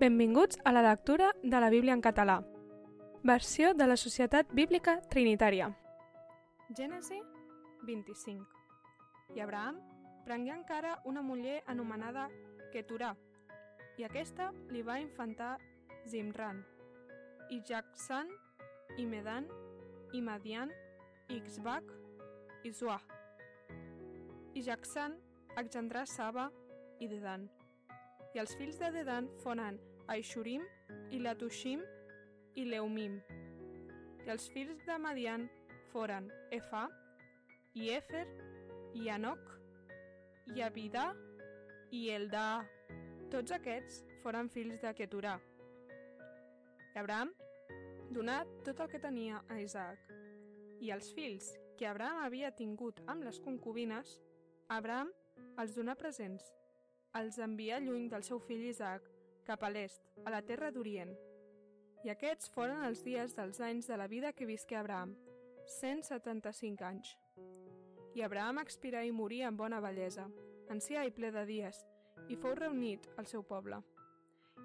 Benvinguts a la lectura de la Bíblia en català. Versió de la Societat Bíblica Trinitària. Gènesi 25. I Abraham prengué encara una muller anomenada Keturà, i aquesta li va infantar Zimran, i Jacksan, i Medan, i Madian, i Ixbac, i Zuah. I Jacksan engendrà Saba i Dedan. I els fills de Dedan foren Aishurim i Latushim i Leumim. I els fills de Madian foren Efa, i Efer, i Anoc, i Abidà, i Eldà. Tots aquests foren fills de Keturà. I Abraham donà tot el que tenia a Isaac. I els fills que Abraham havia tingut amb les concubines, Abraham els donà presents. Els envià lluny del seu fill Isaac cap a l'est, a la terra d'Orient. I aquests foren els dies dels anys de la vida que visqué Abraham, 175 anys. I Abraham expirà i morí en bona bellesa, ancià i ple de dies, i fou reunit al seu poble.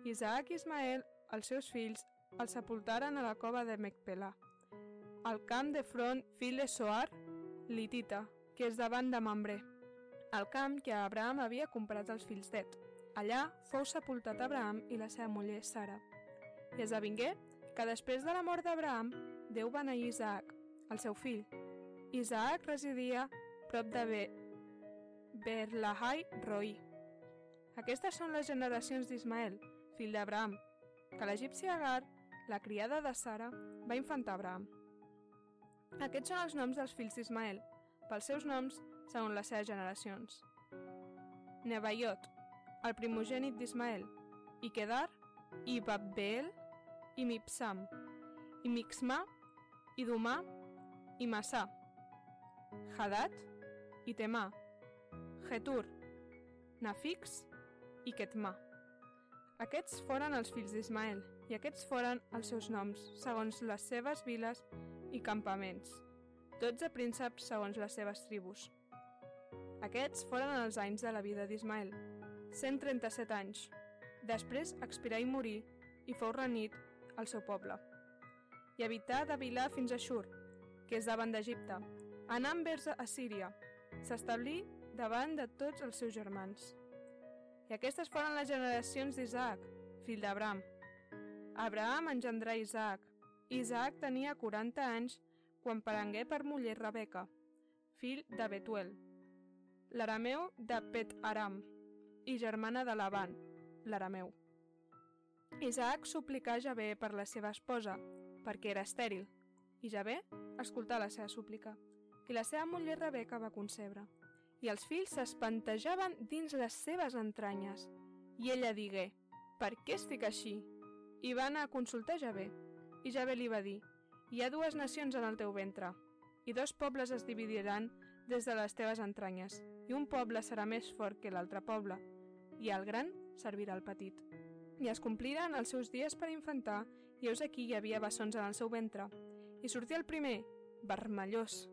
Isaac i Ismael, els seus fills, el sepultaren a la cova de Mecpelà, al camp de front fill de Soar, Litita, que és davant de Mambré, al camp que Abraham havia comprat als fills d'Et. Allà fou sepultat Abraham i la seva muller Sara. I esdevingué que després de la mort d'Abraham, Déu beneí Isaac, el seu fill. Isaac residia prop de Be Berlahai Roi. Aquestes són les generacions d'Ismael, fill d'Abraham, que l'egipci Agar, la criada de Sara, va infantar Abraham. Aquests són els noms dels fills d'Ismael, pels seus noms segons les seves generacions. Nebaiot, el primogènit d'Ismael, i Kedar, i Babbeel, i Mipsam, i Mixmà, i Dumà, i Massà, Hadat, i Temà, Getur, Nafix i Ketmà. Aquests foren els fills d'Ismael, i aquests foren els seus noms, segons les seves viles i campaments, dotze prínceps segons les seves tribus. Aquests foren els anys de la vida d'Ismael, 137 anys. Després expirà i morí, i fou renit al seu poble. I habità de Vilà fins a Xur, que és davant d'Egipte, anant vers a Síria, s'establí davant de tots els seus germans. I aquestes foren les generacions d'Isaac, fill d'Abraham. Abraham engendrà Isaac. Isaac tenia 40 anys quan parangué per muller Rebeca, fill de Betuel, l'arameu de Pet Aram i germana de Laban, l'arameu. Isaac suplicà Javé per la seva esposa, perquè era estèril, i Javé escoltà la seva súplica, i la seva muller Rebeca va concebre. I els fills s'espantejaven dins les seves entranyes, i ella digué, per què estic així? I va anar a consultar Javé, i Javé li va dir, hi ha dues nacions en el teu ventre, i dos pobles es dividiran des de les teves entranyes, i un poble serà més fort que l'altre poble, i el gran servirà al petit. I es compliren els seus dies per infantar, i heus aquí hi havia bessons en el seu ventre. I sortia el primer, vermellós,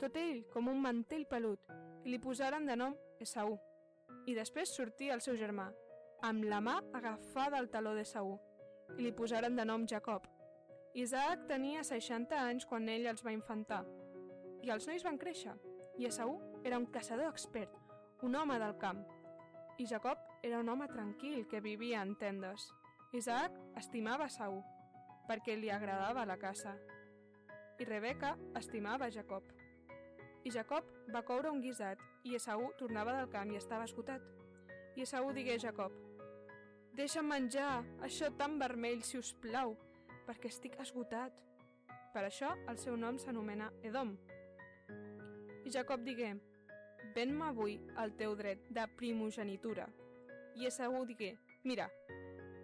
tot ell com un mantell pelut, i li posaren de nom Esaú. I després sortia el seu germà, amb la mà agafada al taló d'Esaú, i li posaren de nom Jacob. Isaac tenia 60 anys quan ell els va infantar, i els nois van créixer, i Esaú era un caçador expert, un home del camp, i Jacob era un home tranquil que vivia en tendes. Isaac estimava Saúl, perquè li agradava la caça, i Rebeca estimava Jacob. I Jacob va coure un guisat, i Esaú tornava del camp i estava esgotat. I Esaú digué a Jacob, Deixa'm menjar això tan vermell, si us plau, perquè estic esgotat. Per això el seu nom s'anomena Edom. I Jacob digué, ven-me avui el teu dret de primogenitura. I Esaú digué, mira,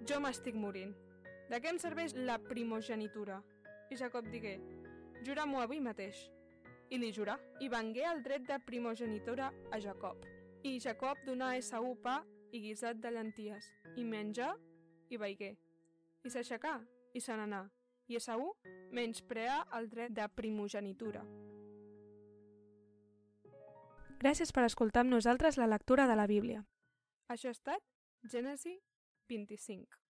jo m'estic morint. De què em serveix la primogenitura? I Jacob digué, jura-m'ho avui mateix. I li jurà, i vengué el dret de primogenitura a Jacob. I Jacob donà a Esaú pa i guisat de llenties, i menjà i veigué. I s'aixecà i se n'anà, i Esaú menyspreà el dret de primogenitura. Gràcies per escoltar amb nosaltres la lectura de la Bíblia. Això ha estat Gènesi 25.